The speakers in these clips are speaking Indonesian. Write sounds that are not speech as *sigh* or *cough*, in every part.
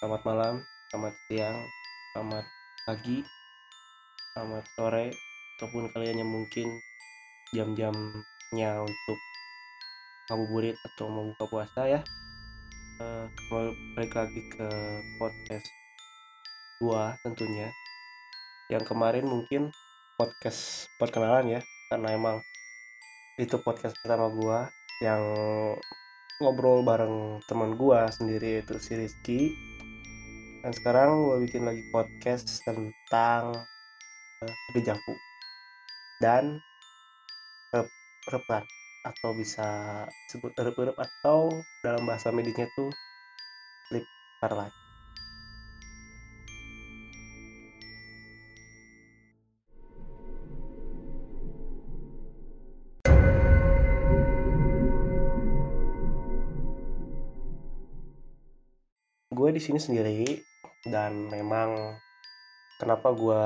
selamat malam, selamat siang, selamat pagi, selamat sore, ataupun kalian yang mungkin jam-jamnya untuk ngabuburit atau mau buka puasa ya. Uh, balik lagi ke podcast gua tentunya. Yang kemarin mungkin podcast perkenalan ya, karena emang itu podcast pertama gua yang ngobrol bareng teman gua sendiri itu si Rizky dan sekarang gua bikin lagi podcast tentang dejavu dan rep repan atau bisa sebut rep-rep atau dalam bahasa medisnya tuh sleep paralysis di sini sendiri dan memang kenapa gue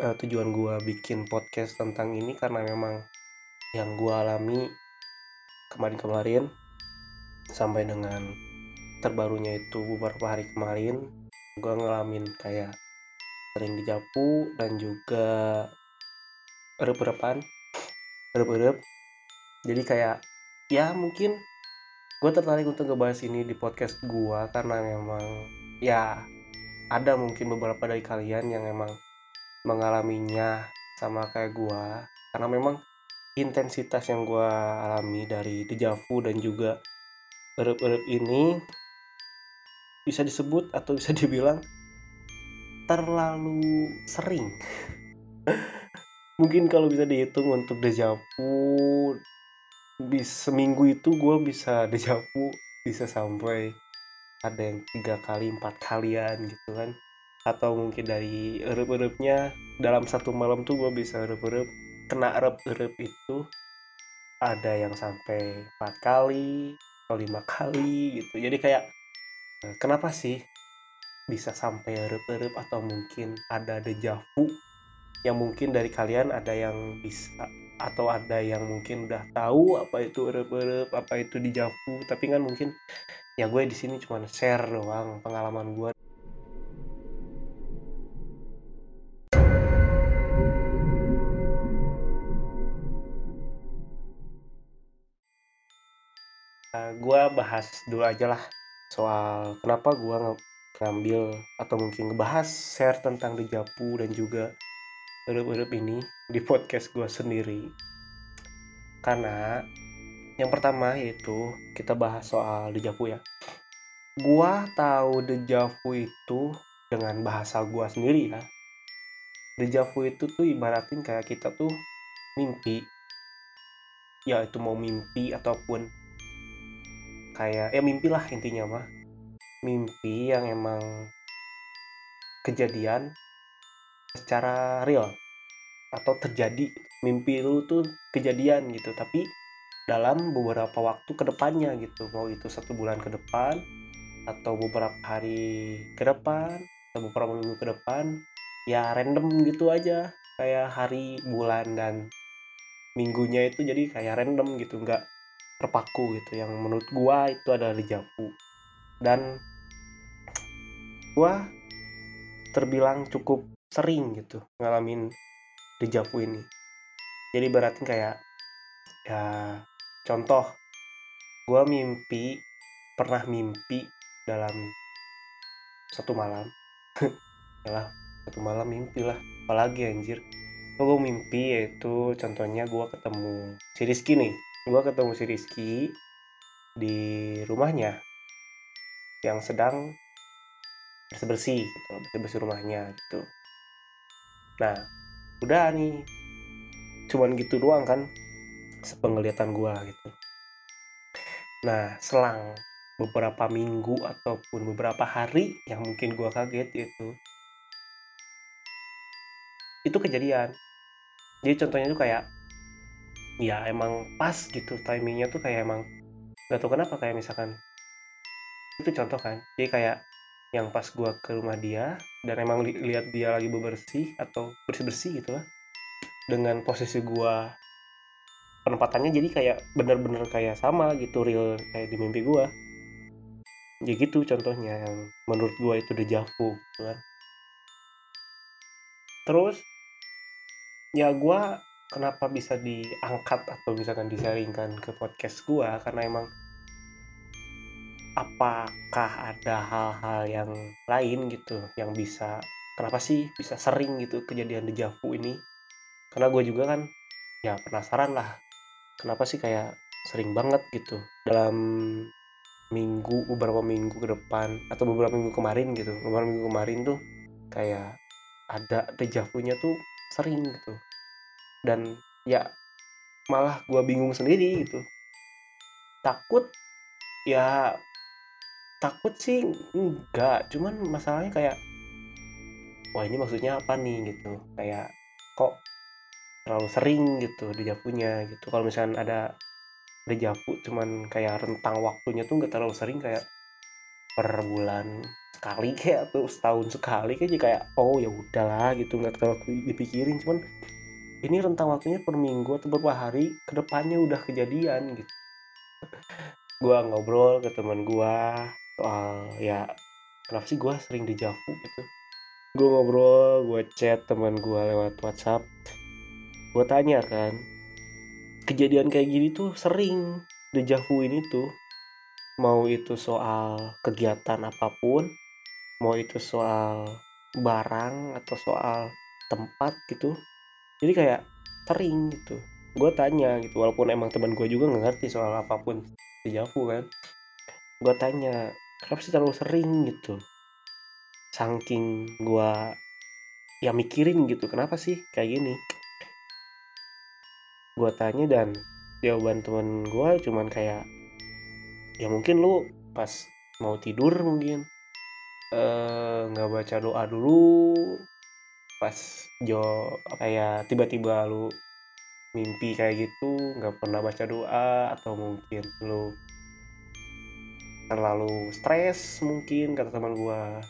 uh, tujuan gue bikin podcast tentang ini karena memang yang gue alami kemarin-kemarin sampai dengan terbarunya itu beberapa hari kemarin gue ngalamin kayak sering dijapu dan juga erup-erup. Jadi kayak ya mungkin gue tertarik untuk ngebahas ini di podcast gue karena memang ya ada mungkin beberapa dari kalian yang memang mengalaminya sama kayak gue karena memang intensitas yang gue alami dari dejavu dan juga erup-erup ini bisa disebut atau bisa *laughs* dibilang terlalu sering. *laughs* Mungkin kalau bisa dihitung untuk dejavu bisa seminggu itu gue bisa *laughs* dejavu bisa sampai ada yang tiga kali empat kalian gitu kan. Atau mungkin dari erup-erupnya dalam satu malam tuh gue bisa erup-erup kena erup-erup itu ada yang sampai empat kali atau lima kali gitu. Jadi kayak eh, kenapa sih bisa sampai erup-erup? Atau mungkin ada dejavu yang mungkin dari kalian ada yang bisa atau ada yang mungkin udah tahu apa itu erup-erup apa itu di Javu tapi kan mungkin ya gue di sini cuma share doang pengalaman gue. Uh, gue bahas dulu aja lah soal kenapa gue ngambil atau mungkin ngebahas share tentang Dejavu dan juga erup-erup ini di podcast gue sendiri. Karena yang pertama yaitu kita bahas soal dejavu ya. Gua tahu dejavu itu dengan bahasa gua sendiri ya. Dejavu itu tuh ibaratin kayak kita tuh mimpi. Ya itu mau mimpi ataupun kayak ya mimpi lah intinya mah. Mimpi yang emang kejadian secara real atau terjadi mimpi lu tuh kejadian gitu. Tapi dalam beberapa waktu ke depannya gitu mau itu satu bulan ke depan atau beberapa hari ke depan atau beberapa minggu ke depan ya random gitu aja. Kayak hari bulan dan minggunya itu jadi kayak random gitu nggak terpaku gitu. Yang menurut gua itu adalah dejavu dan gua terbilang cukup sering gitu ngalamin dejavu ini. Jadi berarti kayak ya contoh gue mimpi pernah mimpi dalam satu malam. *laughs* Lah satu malam mimpi lah apalagi anjir. Gue mimpi yaitu contohnya gue ketemu si Rizky nih. Gue ketemu si Rizky di rumahnya yang sedang bersih-bersih gitu bersih-bersih rumahnya gitu nah udah nih. Cuman gitu doang kan sepenglihatan gua gitu. Nah selang beberapa minggu ataupun beberapa hari yang mungkin gua kaget itu itu kejadian. Jadi contohnya tuh kayak ya emang pas gitu timingnya tuh kayak emang gak tau kenapa kayak misalkan itu contoh kan. Jadi kayak yang pas gua ke rumah dia dan emang li lihat dia lagi bebersih atau bersih-bersih gitu lah dengan posisi gua penempatannya jadi kayak bener-bener kayak sama gitu real kayak di mimpi gua. Ya gitu contohnya yang menurut gue itu dejavu gitu kan. Terus ya gue kenapa bisa diangkat atau misalkan disaringkan ke podcast gue karena emang apakah ada hal-hal yang lain gitu yang bisa kenapa sih bisa sering gitu kejadian dejavu ini? Karena gue juga kan ya penasaran lah kenapa sih kayak sering banget gitu dalam minggu beberapa minggu ke depan atau beberapa minggu kemarin gitu beberapa minggu kemarin tuh kayak ada dejavunya tuh sering gitu. Dan ya malah gue bingung sendiri gitu. Takut ya takut sih enggak. Cuman masalahnya kayak wah ini maksudnya apa nih? gitu. Kayak kok terlalu sering gitu dejavunya gitu. Kalau misalnya ada dejavu cuman kayak rentang waktunya tuh nggak terlalu sering kayak per bulan sekali *laughs* kayak atau setahun sekali kayak kayak oh ya udahlah gitu. Nggak terlalu dipikirin. Cuman ini rentang waktunya per minggu atau beberapa hari ke depannya udah kejadian gitu. *laughs* Gua ngobrol ke teman gua soal ya kenapa sih gua sering dejavu gitu? Gue ngobrol gue chat teman gue lewat WhatsApp. Gue tanya kan kejadian kayak gini tuh sering dejavu ini tuh. Mau itu soal kegiatan apa pun mau itu soal barang atau soal tempat gitu. Jadi kayak sering gitu. Gue tanya gitu walaupun emang teman gue juga nggak ngerti soal apa pun di Javu kan. Gue tanya kenapa sih terlalu sering gitu? Saking gue ya mikirin gitu kenapa sih kayak gini? Gue tanya dan jawaban teman gue cuman kayak ya mungkin lu pas mau tidur mungkin nggak uh, baca doa dulu pas jo kayak tiba-tiba lu mimpi kayak gitu nggak pernah baca doa atau mungkin lu terlalu stres mungkin kata teman gua.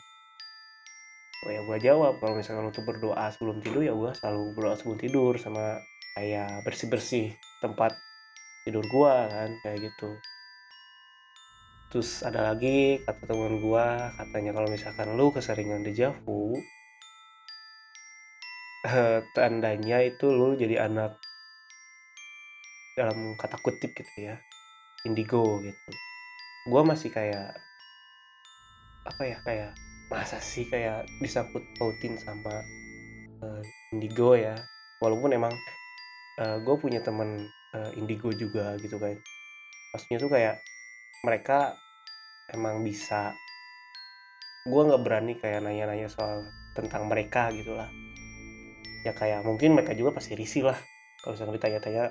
Oh ya gua jawab kalau misalkan tuh berdoa sebelum tidur ya gua selalu berdoa sebelum tidur sama kayak bersih-bersih tempat tidur gua kan kayak gitu. Terus ada lagi kata teman gua katanya kalau misalkan lu keseringan dejavu eh, tandanya itu lu jadi anak dalam kata kutip gitu ya indigo gitu gua masih kayak apa ya kayak masa sih kayak disangkut pautin sama uh, indigo ya. Walaupun emang uh, gue punya teman uh, indigo juga gitu kan. Maksudnya tuh kayak mereka emang bisa gue nggak berani kayak nanya-nanya soal tentang mereka gitu lah ya kayak mungkin mereka juga pasti risih lah kalau misalnya ditanya-tanya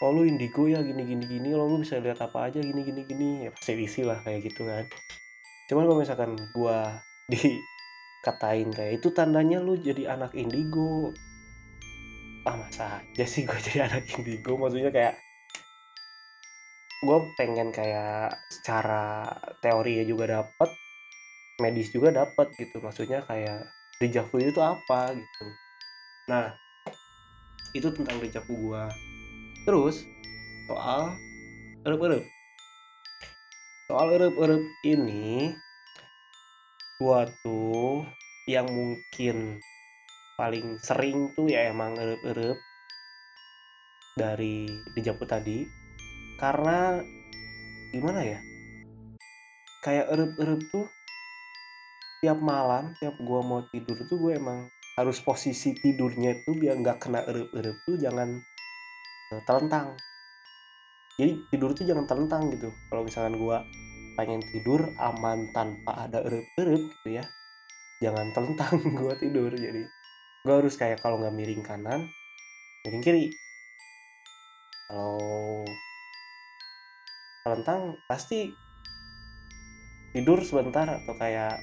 oh lu indigo ya gini gini. Gini lo lu bisa lihat apa aja gini gini gini. Ya pasti risih lah kayak gitu kan. Cuman kalau misalkan gue *laughs* dikatain kayak itu tandanya lu jadi anak indigo. Ah masa aja sih gue *laughs* jadi anak indigo? Maksudnya kayak gue pengen kayak secara teori juga dapat medis juga dapat gitu. Maksudnya kayak dejavu itu apa gitu. Nah itu tentang dejavu gue terus soal erup-erup. Soal erup-erup ini gua tuh yang mungkin paling sering tuh ya emang erup-erup dari dejavu tadi. Karena gimana ya? Kayak erup-erup tuh tiap malam tiap gua mau tidur tuh gue emang harus posisi tidurnya itu biar nggak kena erup-erup tuh jangan telentang. Jadi tidur tuh jangan telentang gitu. Kalau misalkan gua pengen tidur aman tanpa ada erup-erup gitu ya jangan telentang *laughs* gua tidur. Jadi gua harus kayak kalau nggak miring kanan miring kiri. Kalau telentang pasti tidur sebentar atau kayak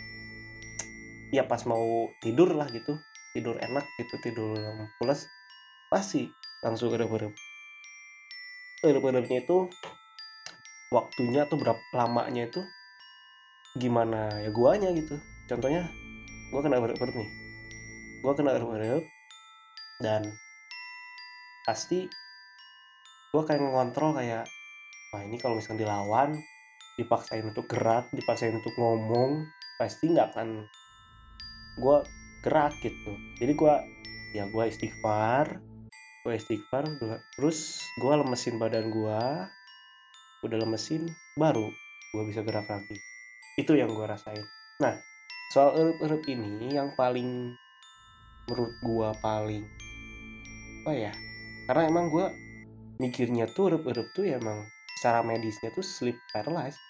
ya pas mau tidur lah gitu tidur enak gitu tidur pulas pasti langsung ke berep berepnya itu waktunya atau berapa lamanya itu gimana ya guanya gitu. Contohnya gua kena berep nih. Gua kena berep dan pasti gua kayak ngontrol kayak wah ini kalau misalnya dilawan dipaksain untuk gerak dipaksain untuk ngomong pasti nggak akan gue gerak gitu. Jadi gue ya gue istighfar gue istighfar terus gue lemesin badan gue udah lemesin baru gue bisa gerak lagi itu yang gue rasain. Nah soal erup-erup ini yang paling menurut gue paling apa ya karena emang gue mikirnya tuh erup-erup tuh ya emang secara medisnya tuh sleep paralysis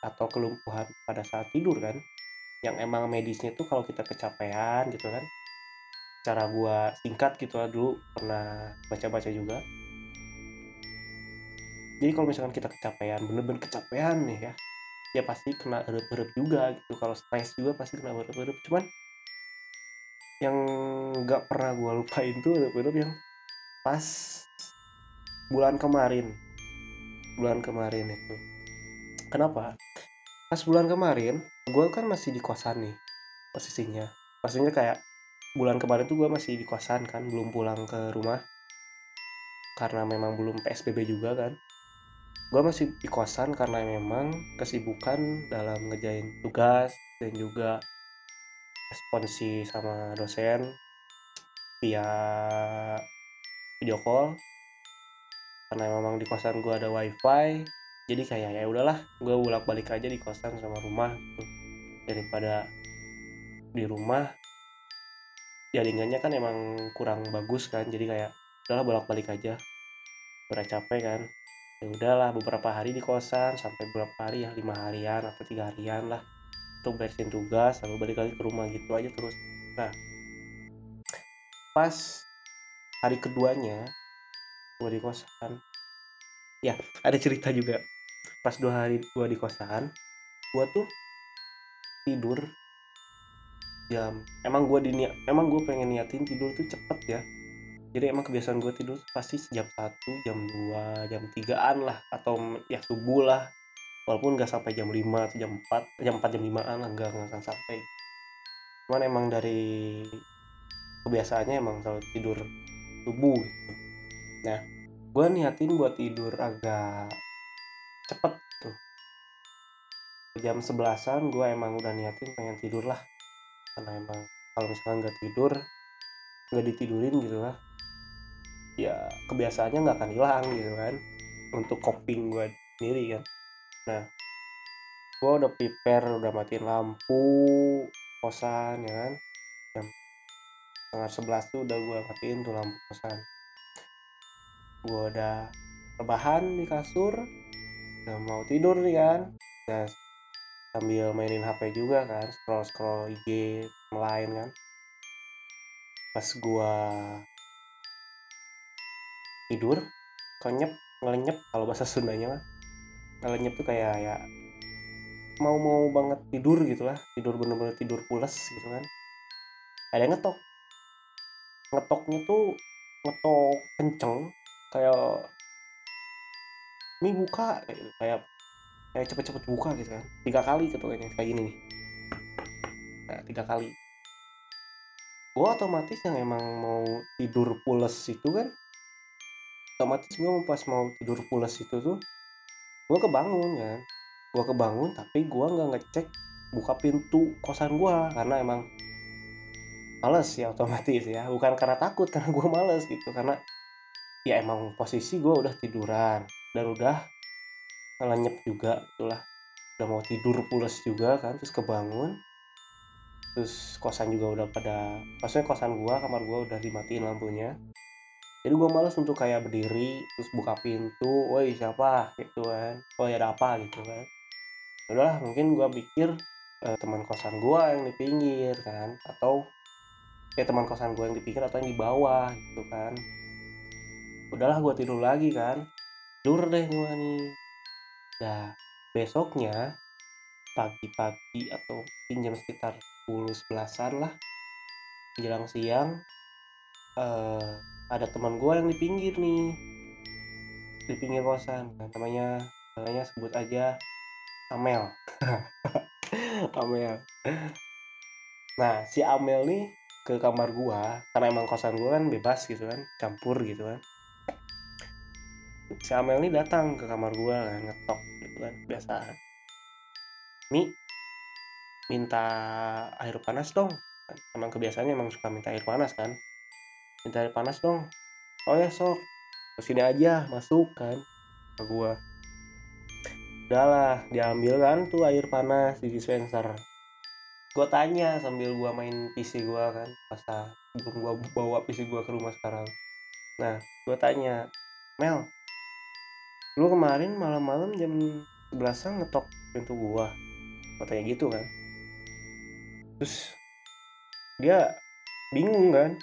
atau kelumpuhan pada saat tidur kan. Yang emang medisnya tuh kalau kita kecapean gitu kan cara gua singkat gitu lah dulu pernah baca-baca juga. Jadi kalau misalkan kita kecapean bener-bener kecapean nih ya ya pasti kena erup-erup juga gitu. Kalau stres juga pasti kena erup-erup cuman yang nggak pernah gua lupain tuh erup-erup yang pas bulan kemarin. Bulan kemarin itu. Kenapa? Pas bulan kemarin gue kan masih di kosan nih posisinya. Maksudnya kayak bulan kemarin tuh gue masih di kosan kan belum pulang ke rumah. Karena memang belum PSBB juga kan. Gue masih di kosan karena memang kesibukan dalam ngejain tugas dan juga responsi sama dosen via video call. Karena memang di kosan gue ada wifi jadi kayak ya udahlah gue bolak balik aja di kosan sama rumah gitu. Daripada di rumah jaringannya kan emang kurang bagus kan jadi kayak udahlah bolak balik aja. Udah capek kan ya udahlah beberapa hari di kosan sampai beberapa hari ya lima harian atau tiga harian lah untuk beresin tugas lalu balik lagi ke rumah gitu aja terus. Nah pas hari keduanya gue di kosan ya ada cerita juga. Pas dua hari gue di kosan gue tuh tidur jam. Emang gue dini emang gue pengen niatin tidur tuh cepet ya. Jadi emang kebiasaan gue tidur pasti jam satu jam 2 jam 3an lah atau ya subuh lah. Walaupun gak sampai jam 5 atau jam 4 jam 4 jam 5an lah gak, gak akan sampai. Cuman emang dari kebiasaannya emang selalu tidur subuh gitu. Nah gue niatin buat tidur agak cepet tuh. Jam sebelasan gue emang udah niatin pengen tidur lah karena emang kalau misalnya nggak tidur nggak ditidurin gitu lah ya kebiasaannya nggak akan hilang gitu kan untuk coping gue sendiri kan. Nah gue udah prepare udah matiin lampu kosan ya kan. Jam setengah sebelas tuh udah gue matiin tuh lampu kosan. Gue udah rebahan di kasur udah mau tidur nih kan. Nah sambil mainin HP juga kan scroll scroll IG lain kan. Pas gue tidur kenyep ngelenyep kalau bahasa Sundanya mah. Ngelenyep tuh kayak ya mau mau banget tidur gitu lah tidur bener-bener tidur pules gitu kan. Ada yang ngetok. Ngetoknya tuh ngetok kenceng kayak mi buka gitu. kayak kayak cepet-cepet buka gitu kan. Tiga kali ketuknya kayak gini nih. Nah, tiga kali. Gue otomatis yang emang mau tidur pules itu kan otomatis gue pas mau tidur pules itu tuh gue kebangun kan. Gue kebangun tapi gue nggak ngecek buka pintu kosan gue karena emang males ya otomatis ya. Bukan karena takut *laughs* karena gue males gitu. Karena ya emang posisi gue udah tiduran dan udah ngelenyep juga itulah. Udah mau tidur pules juga kan terus kebangun. Terus kosan juga udah pada maksudnya kosan gue kamar gue udah dimatiin lampunya. Jadi gue males untuk kayak berdiri terus buka pintu woi siapa? Gitu kan. Woi ada apa? Gitu kan. Ya udahlah mungkin gue pikir eh, teman kosan gue yang di pinggir kan atau ya teman kosan gue yang di pinggir atau yang di bawah gitu kan. Udahlah gue tidur lagi kan. Tidur deh gue nih nah besoknya pagi-pagi atau jam sekitar 10 11 lah menjelang siang uh, ada teman gue yang di pinggir nih. Di pinggir kosan nah, namanya namanya sebut aja Amel. *laughs* Amel. Nah si Amel nih ke kamar gua karena emang kosan gua kan bebas gitu kan campur gitu kan si Amel ini datang ke kamar gua kan ngetok gitu kan biasa "Mi, minta air panas dong." Emang kebiasaannya emang suka minta air panas kan. "Minta air panas dong." "Oh ya sok, ke sini aja, masuk," kan, ke gua. Udahlah, diambil kan tuh air panas di dispenser. Gua tanya sambil gua main PC gua kan, pas sebelum gua bawa PC gua ke rumah sekarang. Nah, gua tanya, "Mel, lu kemarin malam-malam jam 11 ngetok pintu gua?" Gua tanya gitu kan. Terus dia bingung kan.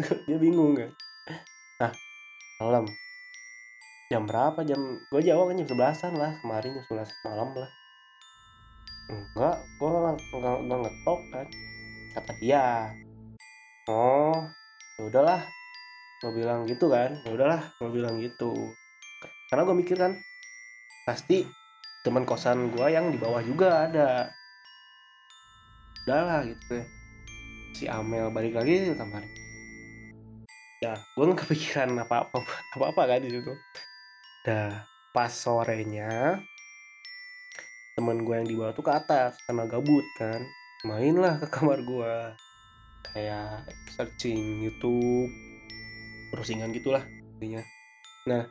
*laughs* dia bingung kan. Nah, malam. Jam berapa? Jam gue jawab kan jam 11-an lah, kemarin jam 11 malam lah. Enggak, gue nggak nggak ngetok kan. Kata dia. Oh, ya udahlah. Gue bilang gitu kan. Ya udahlah, gue bilang gitu. Karena gue mikir kan, pasti teman kosan gue yang di bawah juga ada. Udahlah gitu ya. Si Amel balik lagi ke kamar. Ya, gue nggak kepikiran apa-apa apa-apa kan di situ. Dah, pas sorenya temen gue yang di bawah tuh ke atas karena gabut kan mainlah ke kamar gue kayak searching YouTube browsingan gitulah intinya nah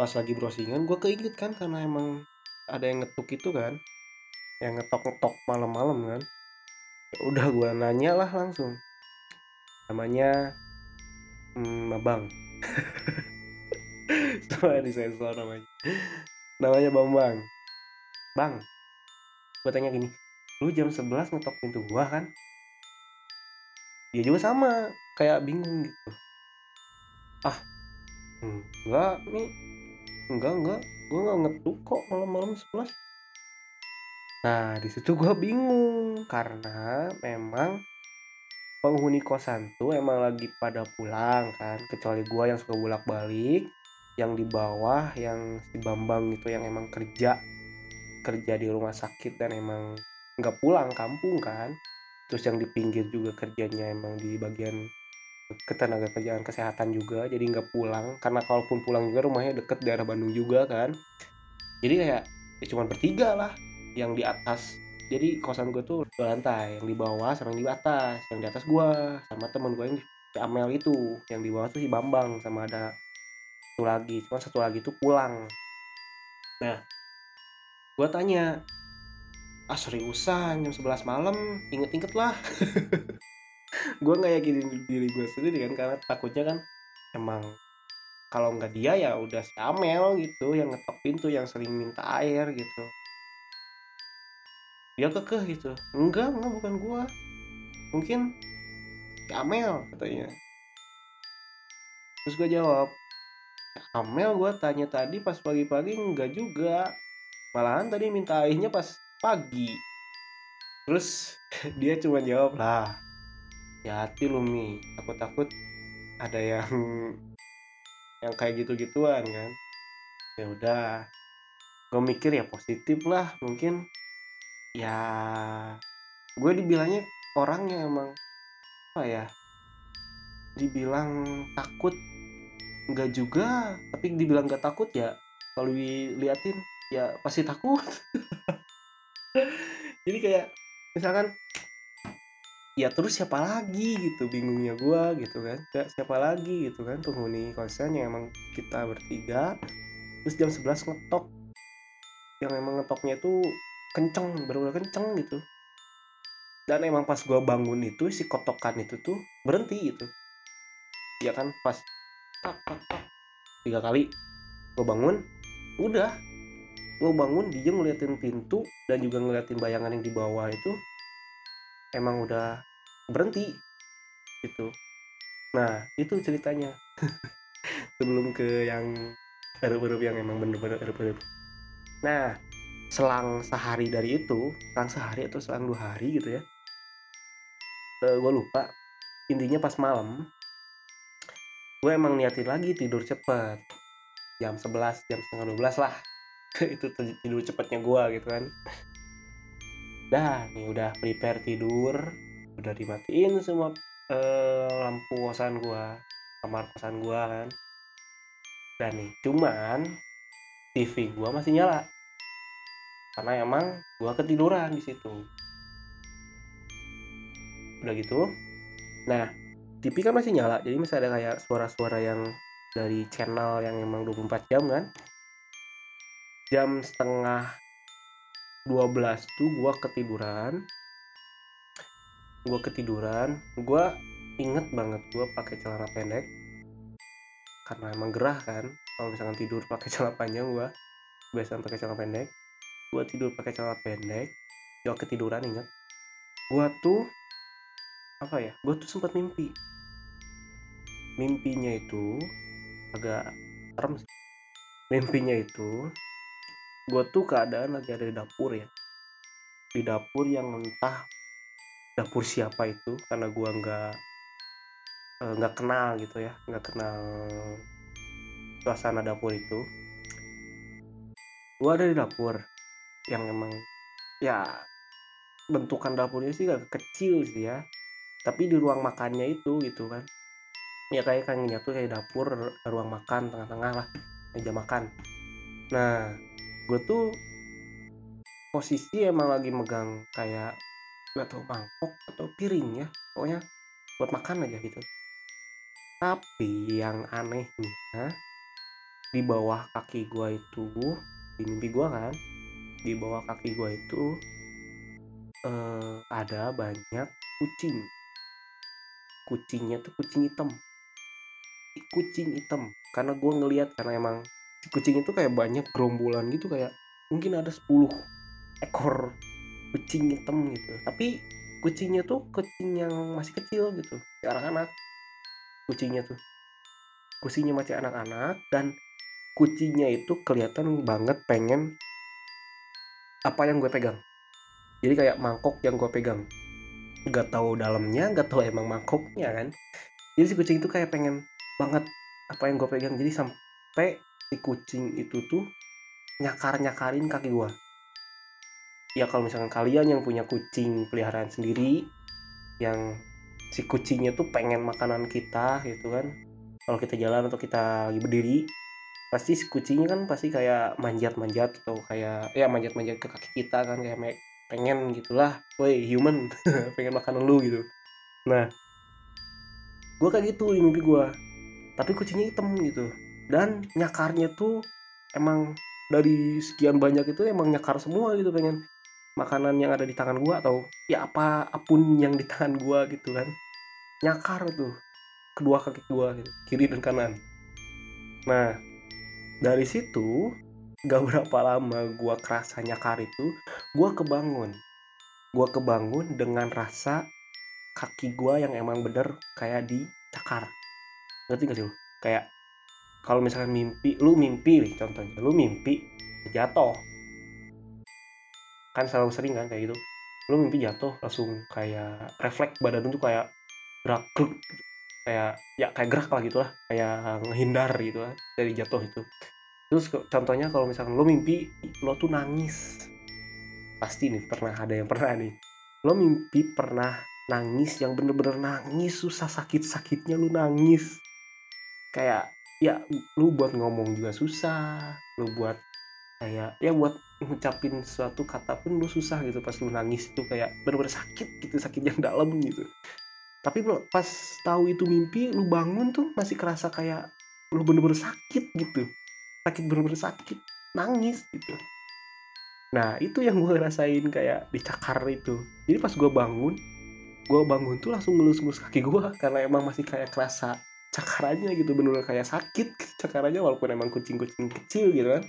pas lagi browsingan gue keinget kan karena emang ada yang ngetuk itu kan yang ngetok ngetok malam-malam kan. Ya udah gue nanya lah langsung. Namanya hmm, abang. *laughs* Sama di sensor namanya. Namanya Bambang. Bang gue tanya gini lu jam 11 ngetok pintu gua kan? Dia juga sama kayak bingung gitu. Ah enggak nih enggak enggak. Gua nggak ngetuk kok malam-malam 11 nah di situ gua bingung karena memang penghuni kosan tuh emang lagi pada pulang kan kecuali gua yang suka bolak-balik yang di bawah yang si Bambang itu yang emang kerja kerja di rumah sakit dan emang nggak pulang kampung kan. Terus yang di pinggir juga kerjanya emang di bagian ketenaga kerjaan kesehatan juga jadi nggak pulang. Karena kalaupun pulang juga rumahnya deket daerah Bandung juga kan. Jadi kayak ya cuma bertiga lah yang di atas. Jadi kosan gue tuh dua lantai yang di bawah sama yang di atas. Yang di atas gue sama temen gue yang di Amel itu. Yang di bawah tuh si Bambang sama ada satu lagi. Cuma satu lagi tuh pulang. Nah gue tanya ah seriusan jam 11 malam? Inget-inget lah *laughs* gue nggak yakinin diri gue sendiri kan karena takutnya kan emang kalau nggak dia ya udah si gitu yang ngetok pintu yang sering minta air gitu. Dia kekeh gitu. Enggak enggak bukan gue mungkin si Amel katanya. Terus gue jawab Amel gue tanya tadi pas pagi-pagi enggak juga. Malahan tadi minta airnya pas pagi. Terus *laughs* dia cuma jawab lah ya hati lu mi. Takut takut ada yang yang kayak gitu gituan kan? Ya udah. Gue mikir ya positif lah mungkin. Ya gue dibilangnya orangnya emang apa ya dibilang takut enggak juga tapi dibilang gak takut ya kalau diliatin ya pasti takut. *laughs* Jadi kayak misalkan ya terus siapa lagi? gitu bingungnya gua gitu kan. Ya, siapa lagi? gitu kan penghuni kosan yang emang kita bertiga. Terus jam 11 ngetok. Yang emang ngetoknya tuh kenceng bener-bener kenceng gitu. Dan emang pas gua bangun itu si kotokan itu tuh berhenti gitu. Ya kan pas tiga kali gua bangun udah. Gue bangun dia ngeliatin pintu dan juga ngeliatin bayangan yang di bawah itu emang udah berhenti gitu. Nah itu ceritanya. *laughs* Sebelum ke yang erup-erup yang emang bener-bener erup-erup nah selang sehari dari itu selang sehari atau selang dua hari gitu ya uh, eh, gue lupa. Intinya pas malam gue emang niatin lagi tidur cepet. Jam 11 jam setengah 12 lah. *laughs* Itu tidur cepatnya gua gitu kan dah nih udah prepare tidur. Udah dimatiin semua eh, lampu kosan gua kamar kosan gua kan. Dan nih cuman TV gua masih nyala. Karena emang gue ketiduran di situ. Udah gitu. Nah TV kan masih nyala jadi masih ada kayak suara-suara yang dari channel yang emang 24 jam kan. Jam setengah 12 tuh gue ketiduran. Gue ketiduran gue inget banget gue pakai celana pendek. Karena emang gerah kan kalau misalkan tidur pakai *laughs* celana panjang gue biasa pakai celana pendek. Gue tidur pakai celana pendek gue ketiduran inget gue tuh apa ya gue tuh sempat mimpi. Mimpinya itu agak serem mimpinya itu gue tuh keadaan lagi ada di dapur ya. Di dapur yang entah dapur siapa itu karena gue nggak eh, nggak kenal gitu ya nggak kenal suasana dapur itu. Gue ada di dapur yang emang ya bentukan dapurnya sih agak kecil sih ya tapi di ruang makannya itu gitu kan. Ya kayak kangennya tuh kayak dapur ruang makan tengah-tengah lah meja makan. Nah gue tuh posisi emang lagi megang kayak nggak tahu mangkok atau piring ya pokoknya buat makan aja gitu. Tapi yang anehnya di bawah kaki gue itu di mimpi gue kan di bawah kaki gue itu eh, ada banyak kucing. Kucingnya tuh kucing hitam. Kucing hitam. Karena gue ngelihat karena emang si kucing itu kayak banyak gerombolan gitu kayak mungkin ada 10 ekor kucing hitam gitu. Tapi kucingnya tuh kucing yang masih kecil gitu anak-anak. Kucingnya tuh kucingnya masih anak-anak dan kucingnya itu kelihatan banget pengen apa yang gue pegang. Jadi kayak mangkok yang gue pegang. Nggak tahu dalamnya nggak tahu emang mangkoknya kan. Jadi si kucing itu kayak pengen banget apa yang gue pegang. Jadi sampai si kucing itu tuh nyakar nyakarin kaki gue ya kalau misalkan kalian yang punya kucing peliharaan sendiri yang si kucingnya tuh pengen makanan kita gitu kan. Kalau kita jalan atau kita lagi berdiri pasti si kucingnya kan pasti kayak manjat-manjat atau kayak ya manjat-manjat ke kaki kita kan kayak pengen gitulah woi human *laughs* pengen makanan lu gitu. Nah gue kayak gitu di mimpi gue tapi kucingnya hitam gitu dan nyakarnya tuh emang dari sekian banyak itu emang nyakar semua gitu pengen makanan yang ada di tangan gue atau ya apa apa pun yang di tangan gue gitu kan. Nyakar tuh kedua kaki gue gitu kiri dan kanan. Nah dari situ gak *laughs* berapa lama gue kerasa nyakar itu gue kebangun. Gue kebangun dengan rasa kaki gue yang emang bener kayak dicakar ngerti gak sih lu? Kayak kalau misalkan mimpi lu mimpi nih contohnya lu mimpi jatuh. Kan selalu sering kan kayak gitu. Lu mimpi jatuh langsung kayak refleks badan tuh kayak gerak gitu. kayak ya kayak gerak lah gitu lah. Kayak ngehindar gitu lah dari jatuh itu. Terus contohnya kalau misalkan lo mimpi lo tuh nangis. Pasti nih pernah ada yang pernah nih. Lo mimpi pernah nangis yang bener-bener nangis susah sakit-sakitnya lo nangis. Kayak ya lu buat ngomong juga susah lu buat kayak ya buat ngucapin suatu kata pun lu susah gitu pas lu nangis itu kayak bener-bener sakit gitu sakit yang dalam gitu. Tapi pas tahu itu mimpi lu bangun tuh masih kerasa kayak lu bener-bener sakit gitu. Sakit bener-bener sakit nangis gitu. Nah itu yang gue rasain kayak dicakar itu. Jadi pas gue bangun gue bangun tuh langsung ngelus-ngelus kaki gue *laughs* karena emang masih kayak kerasa cakarannya gitu bener-bener kayak sakit cakarannya walaupun emang kucing-kucing kecil gitu kan.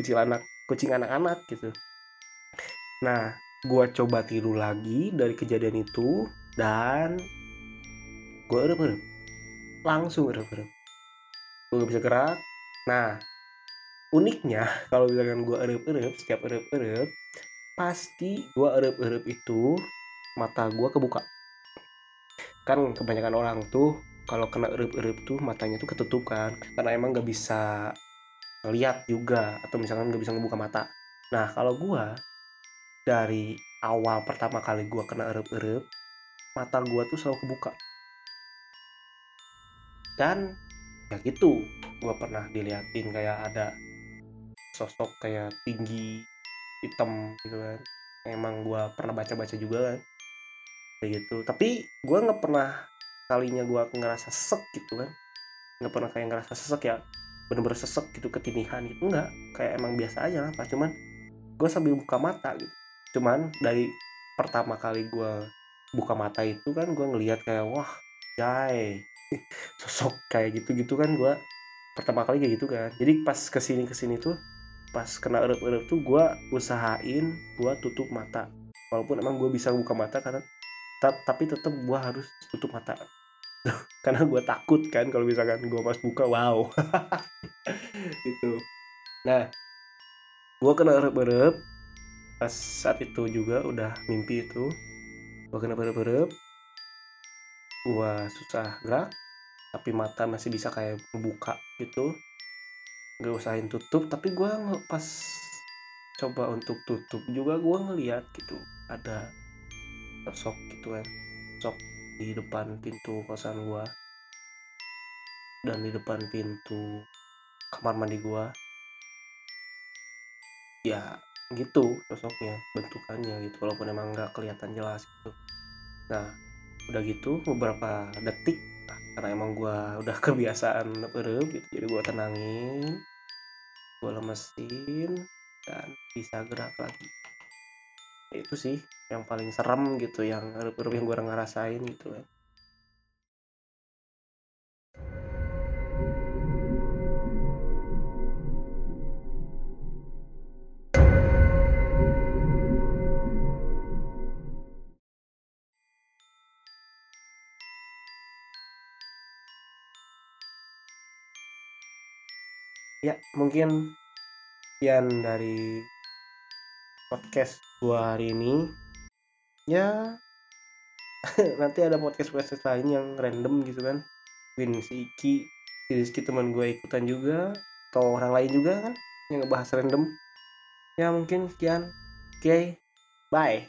Kecil anak kucing anak-anak gitu. Nah gue coba tiru lagi dari kejadian itu dan gue erup-erup langsung erup-erup gue gak bisa gerak. Nah uniknya *laughs* kalau misalkan gue erup-erup setiap erup-erup pasti gue erup-erup itu mata gue kebuka. Kan kebanyakan orang tuh kalau kena erup-erup tuh matanya tuh ketutup kan karena emang gak bisa ngeliat juga atau misalkan gak bisa ngebuka mata. Nah kalau gue dari awal pertama kali gue kena erup-erup mata gue tuh selalu kebuka. Dan ya gitu gue pernah diliatin kayak ada sosok kayak tinggi hitam gitu kan. Emang gue pernah baca-baca juga kan kayak gitu. Tapi gue nggak pernah kalinya gue ngerasa sesek gitu kan. Nggak pernah kayak ngerasa sesek ya bener-bener sesek gitu ketinihan gitu. Enggak kayak emang biasa aja lah pas cuman gue sambil buka mata gitu. Cuman dari pertama kali gue buka mata itu kan gue ngelihat kayak wah jai. *laughs* Sosok kayak gitu-gitu kan gue pertama kali kayak gitu kan. Jadi pas ke sini ke sini tuh pas kena erup-erup tuh gue usahain gue tutup mata. Walaupun emang gue bisa buka mata karena tapi tetap gue harus tutup mata *laughs* karena gue takut kan kalau misalkan gue pas buka wow. *laughs* Itu. Nah gue kena erup-erup pas saat itu juga udah mimpi itu gue kena erup-erup gue susah gerak tapi mata masih bisa kayak membuka gitu. Gak usahain tutup tapi gue pas coba untuk tutup juga gue ngeliat gitu ada sosok gitu kan sosok di depan pintu kosan gue dan di depan pintu kamar mandi gue ya gitu sosoknya bentukannya gitu walaupun emang nggak kelihatan jelas gitu. Nah udah gitu beberapa detik karena emang gue *laughs* udah kebiasaan berep gitu jadi gue tenangin gue lemesin dan bisa gerak lagi. Ya itu sih yang paling serem gitu yang yang gue ngerasain gitu kan. Ya mungkin sekian dari podcast gua hari ini ya. *laughs* Nanti ada podcast podcast lain yang random gitu kan. Mungkin si Iki si Rizky teman gue ikutan juga atau orang lain juga kan yang ngebahas random. Ya mungkin sekian. Oke okay, bye